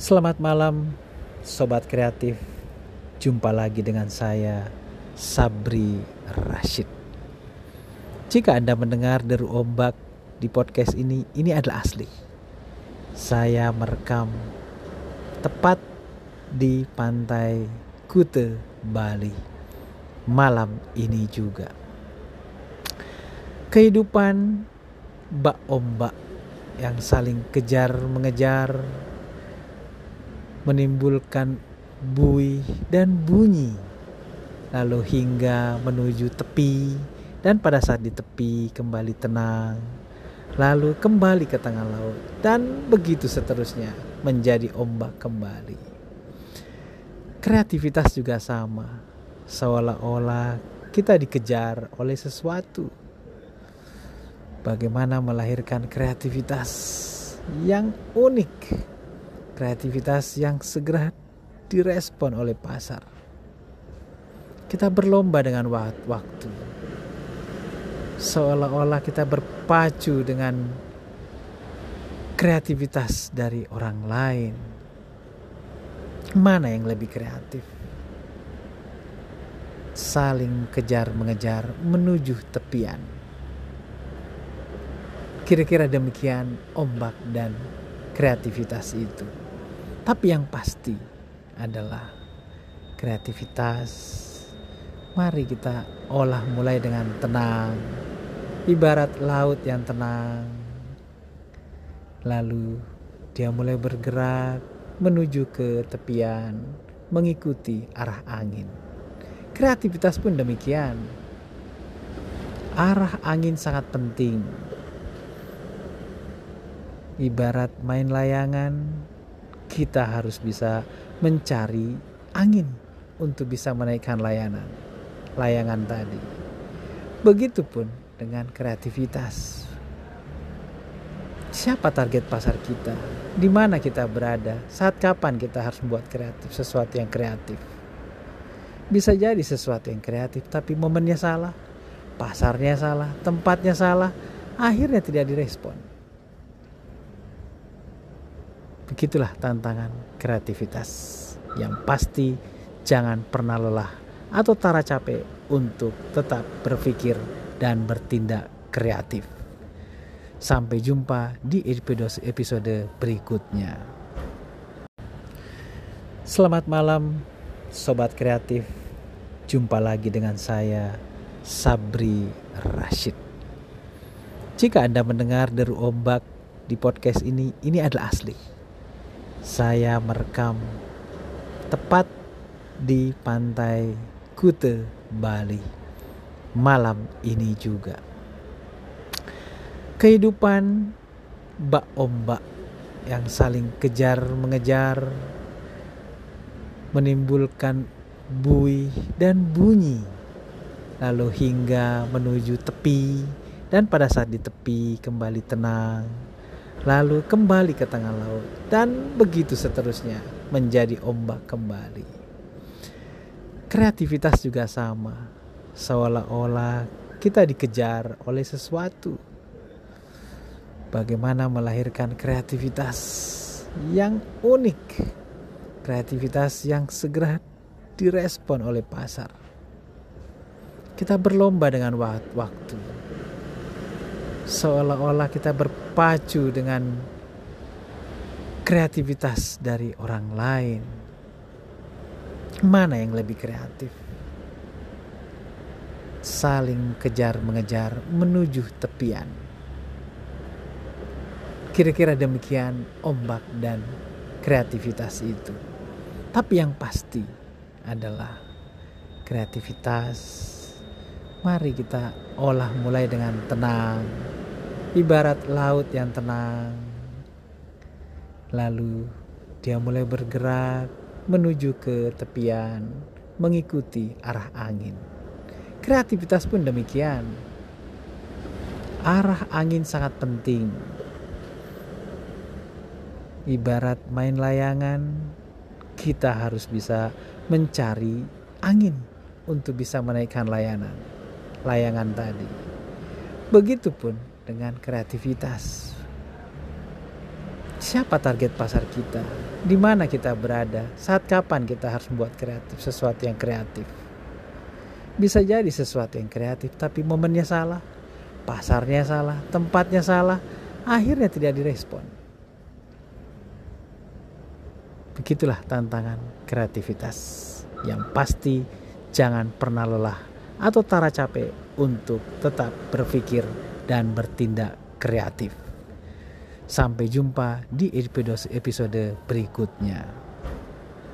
Selamat malam, sobat kreatif. Jumpa lagi dengan saya, Sabri Rashid. Jika Anda mendengar deru ombak di podcast ini, ini adalah asli. Saya merekam tepat di pantai Kute, Bali. Malam ini juga. Kehidupan bak ombak yang saling kejar mengejar menimbulkan buih dan bunyi lalu hingga menuju tepi dan pada saat di tepi kembali tenang lalu kembali ke tengah laut dan begitu seterusnya menjadi ombak kembali. Kreativitas juga sama seolah-olah kita dikejar oleh sesuatu. Bagaimana melahirkan kreativitas yang unik kreativitas yang segera direspon oleh pasar. Kita berlomba dengan waktu. Seolah-olah kita berpacu dengan kreativitas dari orang lain. Mana yang lebih kreatif? Saling kejar mengejar menuju tepian. Kira-kira demikian ombak dan kreativitas itu. Tapi yang pasti adalah kreativitas. Mari kita olah mulai dengan tenang. Ibarat laut yang tenang. Lalu dia mulai bergerak menuju ke tepian, mengikuti arah angin. Kreativitas pun demikian. Arah angin sangat penting. Ibarat main layangan, kita harus bisa mencari angin untuk bisa menaikkan layanan layangan tadi. Begitupun dengan kreativitas. Siapa target pasar kita? Di mana kita berada? Saat kapan kita harus membuat kreatif sesuatu yang kreatif? Bisa jadi sesuatu yang kreatif tapi momennya salah, pasarnya salah, tempatnya salah, akhirnya tidak direspon Begitulah tantangan kreativitas. Yang pasti jangan pernah lelah atau tara capek untuk tetap berpikir dan bertindak kreatif. Sampai jumpa di episode berikutnya. Selamat malam, sobat kreatif. Jumpa lagi dengan saya, Sabri Rashid. Jika Anda mendengar deru ombak di podcast ini, ini adalah asli saya merekam tepat di pantai Kute, Bali. Malam ini juga. Kehidupan bak ombak yang saling kejar mengejar menimbulkan buih dan bunyi lalu hingga menuju tepi dan pada saat di tepi kembali tenang lalu kembali ke tengah laut, dan begitu seterusnya menjadi ombak kembali. Kreativitas juga sama, seolah-olah kita dikejar oleh sesuatu. Bagaimana melahirkan kreativitas yang unik, kreativitas yang segera direspon oleh pasar. Kita berlomba dengan waktu seolah-olah kita berpacu dengan kreativitas dari orang lain. Mana yang lebih kreatif? Saling kejar mengejar menuju tepian. Kira-kira demikian ombak dan kreativitas itu. Tapi yang pasti adalah kreativitas. Mari kita olah mulai dengan tenang, ibarat laut yang tenang. Lalu dia mulai bergerak menuju ke tepian, mengikuti arah angin. Kreativitas pun demikian. Arah angin sangat penting. Ibarat main layangan, kita harus bisa mencari angin untuk bisa menaikkan layanan, layangan tadi. Begitupun dengan kreativitas. siapa target pasar kita, di mana kita berada, saat kapan kita harus membuat kreatif sesuatu yang kreatif. Bisa jadi sesuatu yang kreatif, tapi momennya salah, pasarnya salah, tempatnya salah, akhirnya tidak direspon. Begitulah tantangan kreativitas yang pasti jangan pernah lelah atau tara capek untuk tetap berpikir dan bertindak kreatif. Sampai jumpa di episode berikutnya.